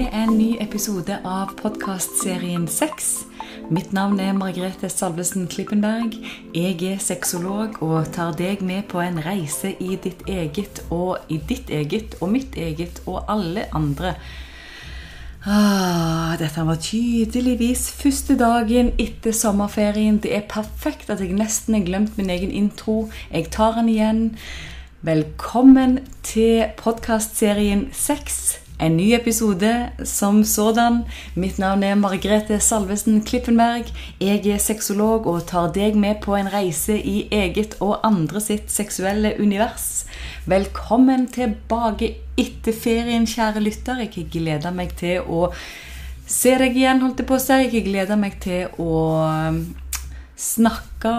til en ny episode av podkastserien Sex. Mitt navn er Margrethe Salvesen Klippenberg. Jeg er sexolog og tar deg med på en reise i ditt eget og i ditt eget og mitt eget og alle andre. Ah, dette var tydeligvis første dagen etter sommerferien. Det er perfekt at jeg nesten har glemt min egen intro. Jeg tar den igjen. Velkommen til podkastserien Sex. En ny episode som sådan. Mitt navn er Margrethe Salvesen Klippenberg. Jeg er sexolog og tar deg med på en reise i eget og andre sitt seksuelle univers. Velkommen tilbake etter ferien, kjære lytter. Jeg gleder meg til å se deg igjen, holdt jeg på å si. Jeg gleder meg til å snakke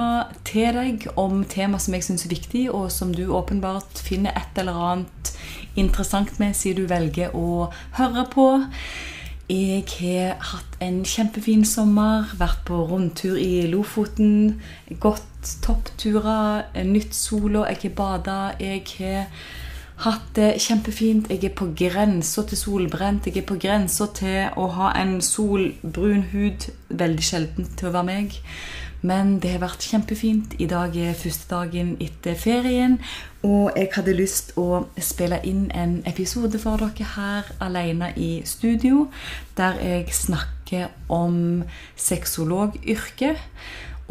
til deg om tema som jeg syns er viktig, og som du åpenbart finner et eller annet interessant med, siden du velger å høre på. Jeg har hatt en kjempefin sommer, vært på rundtur i Lofoten. Gått toppturer, nytt sola, jeg har bada. Jeg har hatt det kjempefint. Jeg er på grensa til solbrent. Jeg er på grensa til å ha en solbrun hud. Veldig sjelden til å være meg. Men det har vært kjempefint. I dag er første dagen etter ferien. Og jeg hadde lyst å spille inn en episode for dere her alene i studio. Der jeg snakker om sexologyrket.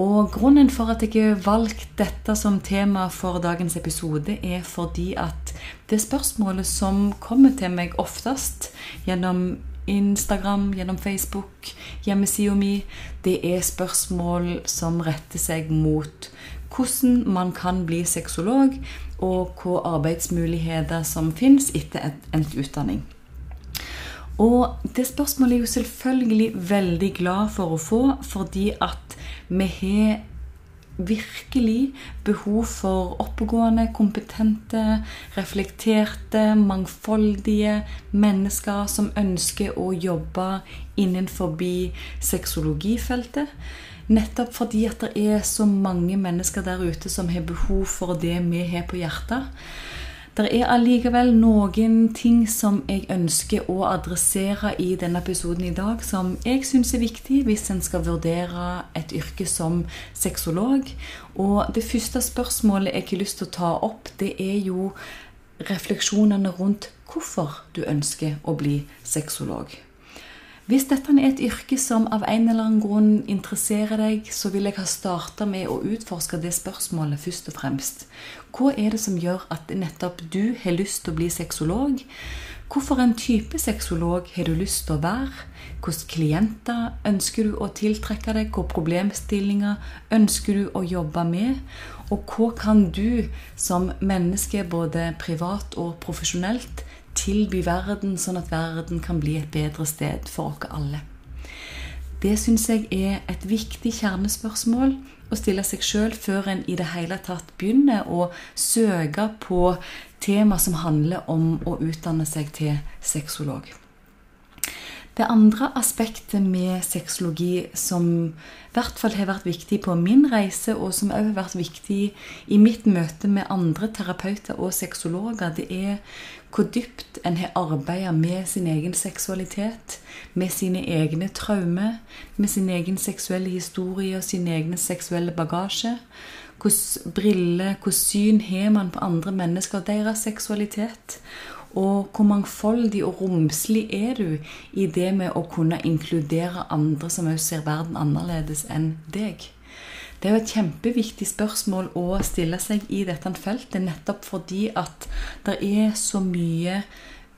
Og grunnen for at jeg har valgt dette som tema for dagens episode, er fordi at det spørsmålet som kommer til meg oftest gjennom Instagram, gjennom Facebook, hjemmesida mi. Det er spørsmål som retter seg mot hvordan man kan bli sexolog, og hvilke arbeidsmuligheter som fins etter endt utdanning. Og det spørsmålet er jo selvfølgelig veldig glad for å få, fordi at vi har virkelig behov for oppegående, kompetente, reflekterte, mangfoldige mennesker som ønsker å jobbe innenfor sexologifeltet. Nettopp fordi at det er så mange mennesker der ute som har behov for det vi har på hjertet. Det er allikevel noen ting som jeg ønsker å adressere i denne episoden i dag, som jeg syns er viktig hvis en skal vurdere et yrke som sexolog. Og det første spørsmålet jeg har lyst til å ta opp, det er jo refleksjonene rundt hvorfor du ønsker å bli sexolog. Hvis dette er et yrke som av en eller annen grunn interesserer deg, så vil jeg ha starta med å utforske det spørsmålet først og fremst. Hva er det som gjør at nettopp du har lyst til å bli sexolog? En type sexolog har du lyst til å være? Hvilke klienter ønsker du å tiltrekke deg? Hvilke problemstillinger ønsker du å jobbe med? Og hva kan du som menneske, både privat og profesjonelt, tilby verden, sånn at verden kan bli et bedre sted for oss alle? Det syns jeg er et viktig kjernespørsmål å stille seg sjøl før en i det hele tatt begynner å søke på tema som handler om å utdanne seg til sexolog. Det andre aspektet med sexologi som i hvert fall har vært viktig på min reise, og som også har vært viktig i mitt møte med andre terapeuter og sexologer, det er hvor dypt en har arbeidet med sin egen seksualitet, med sine egne traumer, med sin egen seksuelle historie og sin egen seksuelle bagasje. Hvilke briller, hvilket syn har man på andre mennesker og deres seksualitet? Og hvor mangfoldig og romslig er du i det med å kunne inkludere andre som også ser verden annerledes enn deg? Det er jo et kjempeviktig spørsmål å stille seg i dette feltet, nettopp fordi at det er så mye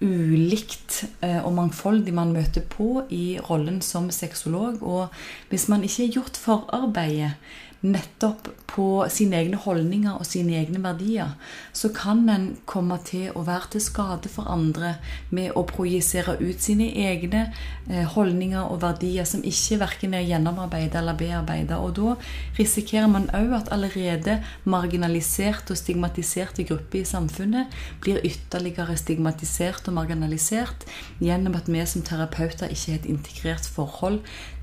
ulikt eh, og mangfoldig man møter på i rollen som sexolog. Og hvis man ikke har gjort forarbeidet nettopp på sine egne holdninger og sine egne verdier, så kan en komme til å være til skade for andre med å projisere ut sine egne eh, holdninger og verdier som ikke verken er gjennomarbeidet eller bearbeidet. Og da risikerer man òg at allerede marginaliserte og stigmatiserte grupper i samfunnet blir ytterligere stigmatisert og marginalisert gjennom at vi som terapeuter ikke har et integrert forhold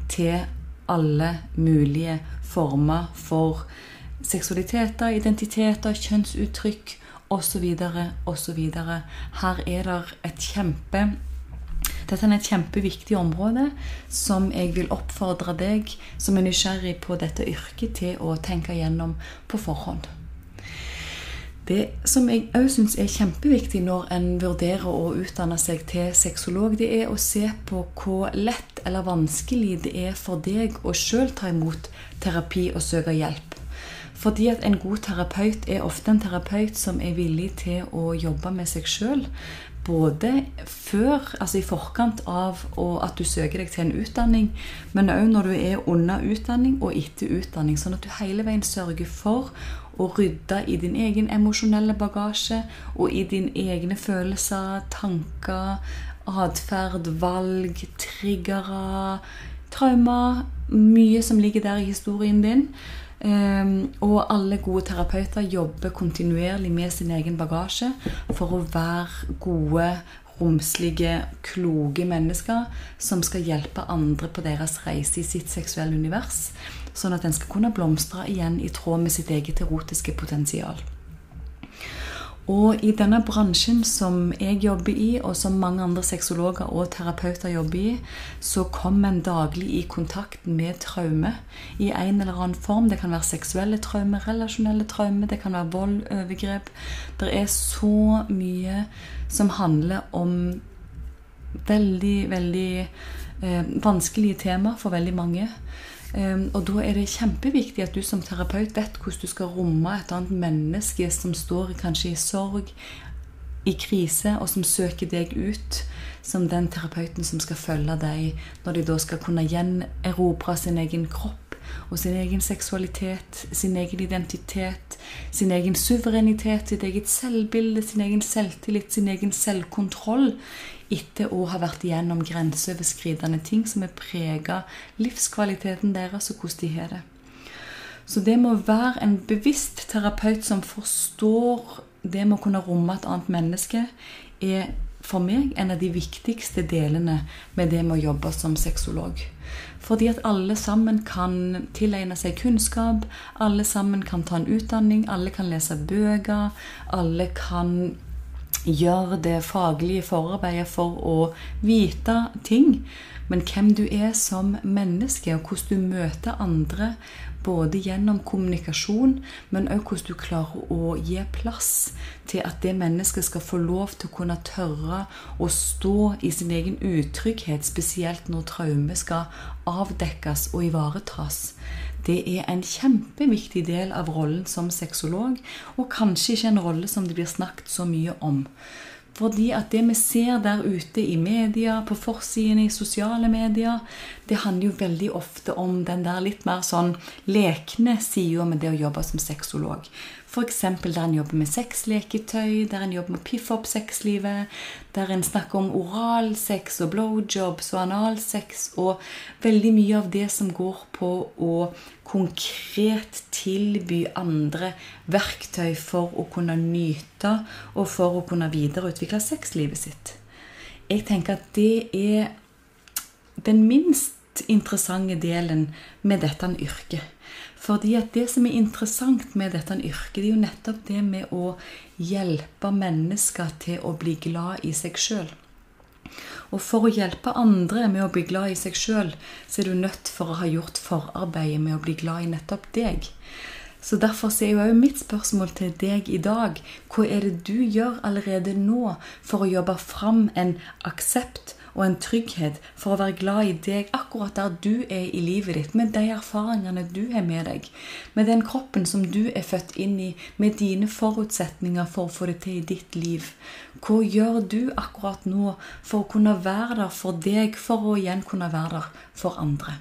til alle mulige former for seksualiteter, identiteter, kjønnsuttrykk osv. osv. Her er det et kjempe Dette er et kjempeviktig område som jeg vil oppfordre deg som er nysgjerrig på dette yrket, til å tenke gjennom på forhånd. Det som jeg òg syns er kjempeviktig når en vurderer å utdanne seg til sexolog, det er å se på hvor lett eller vanskelig det er for deg å sjøl ta imot terapi og søke hjelp. Fordi at en god terapeut er ofte en terapeut som er villig til å jobbe med seg sjøl, både før, altså i forkant av at du søker deg til en utdanning, men òg når du er under utdanning og etter utdanning. Sånn at du hele veien sørger for å rydde i din egen emosjonelle bagasje og i dine egne følelser, tanker, atferd, valg, triggere, traumer. Mye som ligger der i historien din. Um, og alle gode terapeuter jobber kontinuerlig med sin egen bagasje for å være gode, romslige, kloke mennesker som skal hjelpe andre på deres reise i sitt seksuelle univers, sånn at den skal kunne blomstre igjen i tråd med sitt eget erotiske potensial. Og i denne bransjen som jeg jobber i, og som mange andre sexologer og terapeuter jobber i, så kommer en daglig i kontakt med traume i en eller annen form. Det kan være seksuelle traume, relasjonelle traume, det kan være vold, overgrep. Det er så mye som handler om veldig, veldig eh, vanskelige tema for veldig mange. Um, og da er det kjempeviktig at du som terapeut vet hvordan du skal romme et annet menneske som står kanskje i sorg, i krise, og som søker deg ut som den terapeuten som skal følge deg når de da skal kunne gjenerobre sin egen kropp og sin egen seksualitet, sin egen identitet, sin egen suverenitet, sitt eget selvbilde, sin egen selvtillit, sin egen selvkontroll etter å ha vært igjennom grenseoverskridende ting som har prega livskvaliteten deres, og hvordan de har det. Så det må være en bevisst terapeut som forstår det med å kunne romme et annet menneske, er for meg en av de viktigste delene med det med å jobbe som sexolog. Fordi at alle sammen kan tilegne seg kunnskap, alle sammen kan ta en utdanning, alle kan lese bøker, alle kan gjøre det faglige forarbeidet for å vite ting. Men hvem du er som menneske, og hvordan du møter andre, både gjennom kommunikasjon, men òg hvordan du klarer å gi plass til at det mennesket skal få lov til å kunne tørre å stå i sin egen utrygghet, spesielt når traume skal avdekkes og ivaretas. Det er en kjempeviktig del av rollen som sexolog, og kanskje ikke en rolle som det blir snakket så mye om. Fordi at det vi ser der ute i media, på forsidene i sosiale medier, det handler jo veldig ofte om den der litt mer sånn lekne sida med det å jobbe som sexolog. F.eks. der en jobber med sexleketøy, der en jobber med å piffe opp sexlivet, der en snakker om oralsex og blowjobs og analsex, og veldig mye av det som går på å konkret tilby andre verktøy for å kunne nyte og for å kunne videreutvikle sexlivet sitt. Jeg tenker at det er den minst interessante delen med dette yrket. Fordi at det som er interessant med dette yrket, det er jo nettopp det med å hjelpe mennesker til å bli glad i seg sjøl. Og for å hjelpe andre med å bli glad i seg sjøl, så er du nødt for å ha gjort forarbeidet med å bli glad i nettopp deg. Så Derfor er jo mitt spørsmål til deg i dag hva er det du gjør allerede nå for å jobbe fram en aksept og en trygghet for å være glad i deg akkurat der du er i livet ditt, med de erfaringene du har med deg, med den kroppen som du er født inn i, med dine forutsetninger for å få det til i ditt liv. Hva gjør du akkurat nå for å kunne være der for deg, for å igjen kunne være der for andre?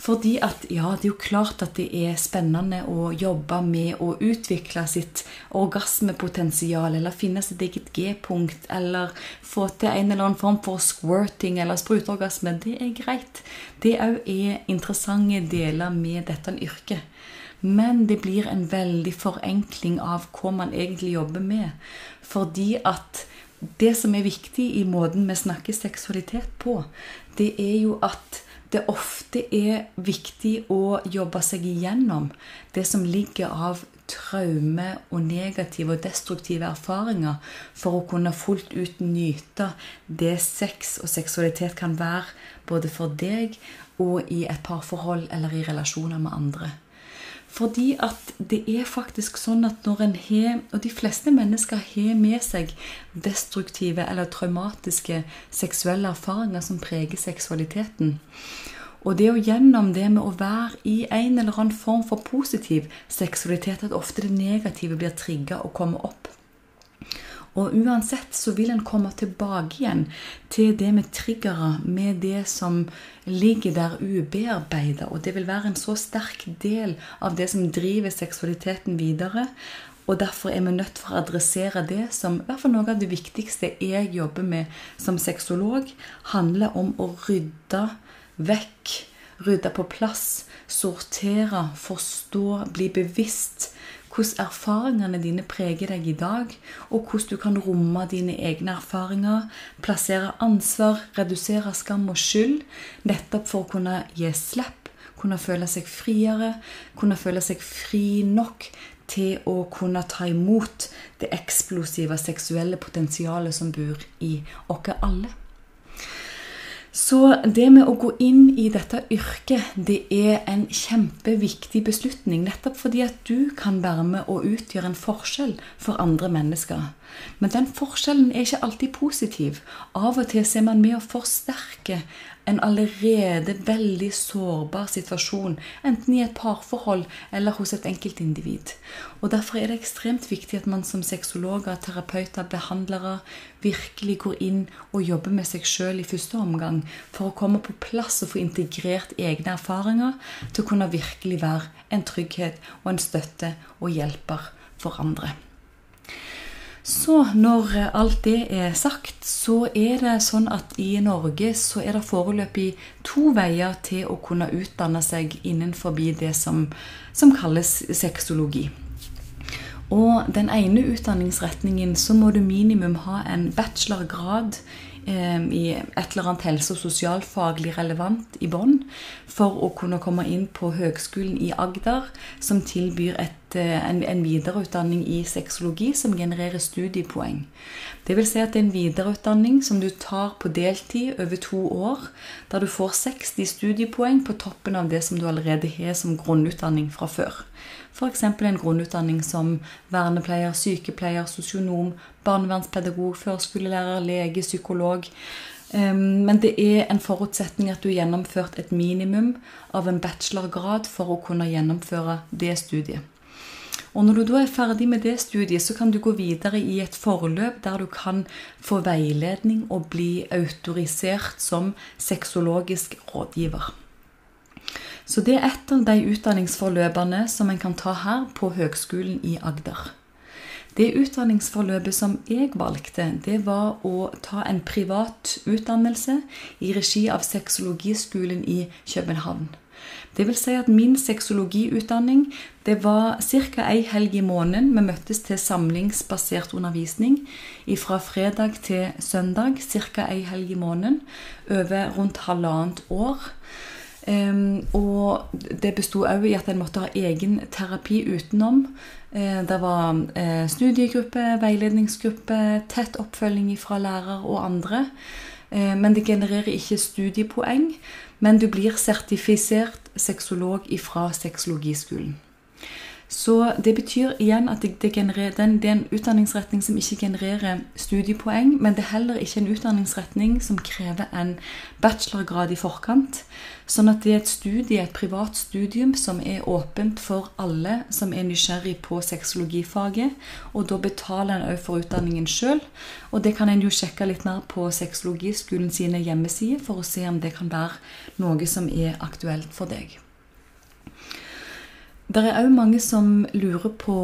Fordi at ja, det er jo klart at det er spennende å jobbe med å utvikle sitt orgasmepotensial, eller finne sitt eget G-punkt, eller få til en eller annen form for squirting eller spruteorgasme. Det er greit. Det òg er interessante deler med dette yrket. Men det blir en veldig forenkling av hva man egentlig jobber med. Fordi at det som er viktig i måten vi snakker seksualitet på, det er jo at det ofte er viktig å jobbe seg igjennom det som ligger av traume og negative og destruktive erfaringer for å kunne fullt ut nyte det sex og seksualitet kan være både for deg og i et parforhold eller i relasjoner med andre. Fordi at det er faktisk sånn at når en har Og de fleste mennesker har med seg destruktive eller traumatiske seksuelle erfaringer som preger seksualiteten. Og det er jo gjennom det med å være i en eller annen form for positiv seksualitet, at ofte det negative blir trigga og kommer opp. Og uansett så vil en komme tilbake igjen til det med triggere, med det som ligger der ubearbeida. Og det vil være en så sterk del av det som driver seksualiteten videre. Og derfor er vi nødt for å adressere det som i hvert fall noe av det viktigste jeg jobber med som sexolog, handler om å rydde vekk, rydde på plass, sortere, forstå, bli bevisst hvordan erfaringene dine preger deg i dag, og hvordan du kan romme dine egne erfaringer, plassere ansvar, redusere skam og skyld, nettopp for å kunne gi slipp, kunne føle seg friere, kunne føle seg fri nok til å kunne ta imot det eksplosive seksuelle potensialet som bor i oss alle. Så det med å gå inn i dette yrket, det er en kjempeviktig beslutning. Nettopp fordi at du kan være med og utgjøre en forskjell for andre mennesker. Men den forskjellen er ikke alltid positiv. Av og til ser man med å forsterke en allerede veldig sårbar situasjon, enten i et parforhold eller hos et enkeltindivid. Og Derfor er det ekstremt viktig at man som sexologer, terapeuter, behandlere virkelig går inn og jobber med seg sjøl i første omgang for å komme på plass og få integrert egne erfaringer til å kunne virkelig være en trygghet og en støtte og hjelper for andre. Så når alt det er sagt, så er det sånn at i Norge så er det foreløpig to veier til å kunne utdanne seg innenfor det som, som kalles sexologi. Og den ene utdanningsretningen så må du minimum ha en bachelorgrad eh, i et eller annet helse- og sosialfaglig relevant i bånn for å kunne komme inn på Høgskolen i Agder, som tilbyr et Eh, en, en, videreutdanning i sexologi som genererer studiepoeng. Det vil si at det er en videreutdanning som du tar på deltid over to år, der du får 60 studiepoeng på toppen av det som du allerede har som grunnutdanning fra før. F.eks. en grunnutdanning som vernepleier, sykepleier, sosionom, barnevernspedagog, førskolelærer, lege, psykolog. Men det er en forutsetning at du har gjennomført et minimum av en bachelorgrad for å kunne gjennomføre det studiet. Og når du da er ferdig med det studiet, så kan du gå videre i et forløp der du kan få veiledning og bli autorisert som sexologisk rådgiver. Så det er et av de utdanningsforløpene som en kan ta her på Høgskolen i Agder. Det utdanningsforløpet som jeg valgte, det var å ta en privat utdannelse i regi av Sexologiskolen i København. Det vil si at min sexologiutdanning det var ca. ei helg i måneden. Vi møttes til samlingsbasert undervisning fra fredag til søndag. Ca. ei helg i måneden over rundt halvannet år. Um, og det besto òg i at en måtte ha egen terapi utenom. Uh, det var uh, studiegruppe, veiledningsgruppe, tett oppfølging fra lærer og andre. Uh, men det genererer ikke studiepoeng. Men du blir sertifisert sexolog fra sexologiskolen. Så det betyr igjen at det, det, den, det, er en utdanningsretning som ikke genererer studiepoeng, men det er heller ikke en utdanningsretning som krever en bachelorgrad i forkant. Sånn at det er et studie, et privat studium som er åpent for alle som er nysgjerrig på sexologifaget. Og da betaler en òg for utdanningen sjøl. Og det kan en jo sjekke litt mer på Sexologiskolen sine hjemmesider for å se om det kan være noe som er aktuelt for deg. Det er òg mange som lurer på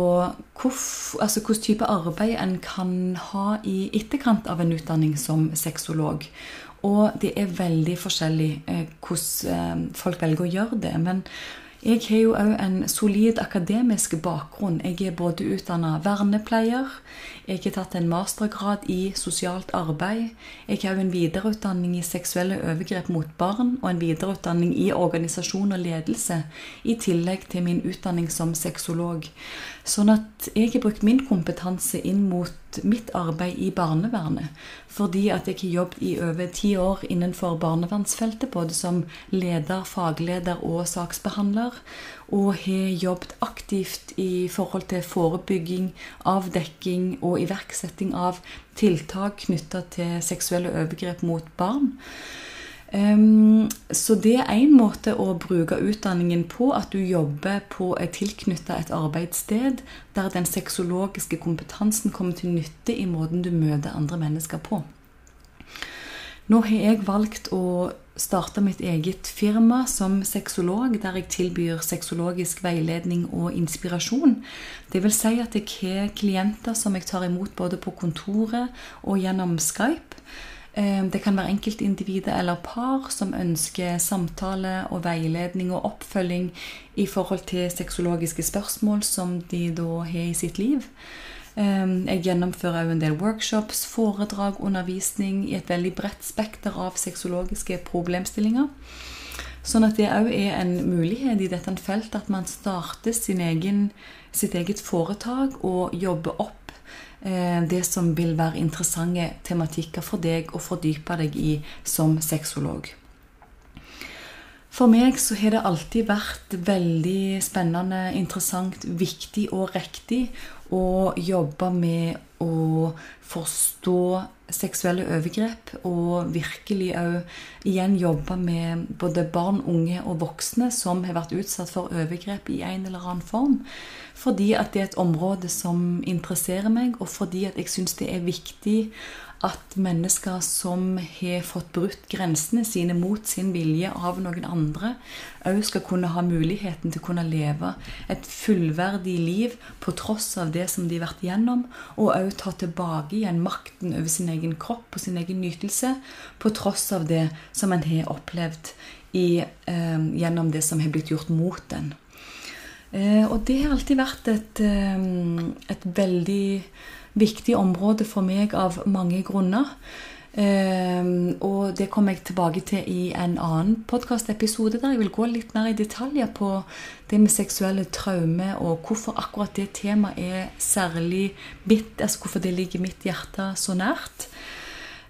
altså hvilken type arbeid en kan ha i etterkant av en utdanning som sexolog. Og det er veldig forskjellig eh, hvordan eh, folk velger å gjøre det. Men Jeg har jo òg en solid akademisk bakgrunn. Jeg er både utdanna vernepleier, jeg har tatt en mastergrad i sosialt arbeid. Jeg har òg en videreutdanning i seksuelle overgrep mot barn og en videreutdanning i organisasjon og ledelse, i tillegg til min utdanning som sexolog. Sånn at jeg har brukt min kompetanse inn mot mitt arbeid i barnevernet. Fordi at jeg har jobbet i over ti år innenfor barnevernsfeltet, både som leder, fagleder og saksbehandler. Og har jobbet aktivt i forhold til forebygging, avdekking og iverksetting av tiltak knytta til seksuelle overgrep mot barn. Um, så det er én måte å bruke utdanningen på, at du jobber på tilknytta et arbeidssted der den sexologiske kompetansen kommer til nytte i måten du møter andre mennesker på. Nå har jeg valgt å starte mitt eget firma som sexolog, der jeg tilbyr sexologisk veiledning og inspirasjon. Det vil si at jeg har klienter som jeg tar imot både på kontoret og gjennom Skype. Eh, det kan være enkeltindivider eller par som ønsker samtale og veiledning og oppfølging i forhold til sexologiske spørsmål som de da har i sitt liv. Eh, jeg gjennomfører også en del workshops, foredrag, undervisning i et veldig bredt spekter av sexologiske problemstillinger. Sånn at det òg er en mulighet i dette feltet at man starter egen, sitt eget foretak og jobber opp det som vil være interessante tematikker for deg å fordype deg i som sexolog. For meg så har det alltid vært veldig spennende, interessant, viktig og riktig å jobbe med å forstå seksuelle overgrep, og virkelig òg igjen jobbe med både barn, unge og voksne som har vært utsatt for overgrep i en eller annen form. Fordi at det er et område som interesserer meg, og fordi at jeg syns det er viktig at mennesker som har fått brutt grensene sine mot sin vilje av noen andre, òg skal kunne ha muligheten til å kunne leve et fullverdig liv på tross av det som de har vært gjennom, og òg ta tilbake igjen makten over sin egen kropp og sin egen nytelse på tross av det som en har opplevd i, eh, gjennom det som har blitt gjort mot en. Eh, og det har alltid vært et, eh, et, veldig viktig område for meg av mange grunner. Eh, og det kommer jeg tilbake til i en annen podkastepisode, der jeg vil gå litt mer i detaljer på det med seksuelle traumer, og hvorfor akkurat det temaet er særlig mitt, altså hvorfor det ligger mitt hjerte så nært.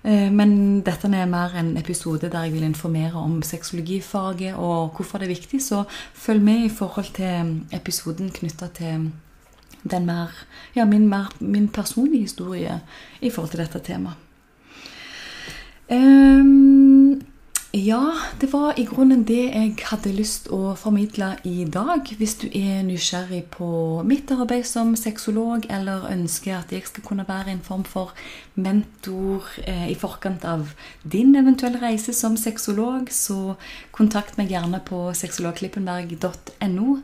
Eh, men dette er mer en episode der jeg vil informere om sexologifaget og hvorfor det er viktig, så følg med i forhold til episoden knytta til mer, ja, min, mer, min, personlige historie i forhold til dette temaet. Um, ja, det var i grunnen det jeg hadde lyst å formidle i dag. Hvis du er nysgjerrig på mitt arbeid som sexolog, eller ønsker at jeg skal kunne være en form for mentor eh, i forkant av din eventuelle reise som sexolog, så kontakt meg gjerne på sexologklippenberg.no.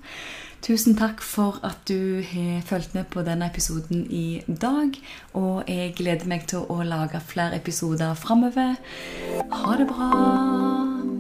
Tusen takk for at du har fulgt med på denne episoden i dag. Og jeg gleder meg til å lage flere episoder framover. Ha det bra!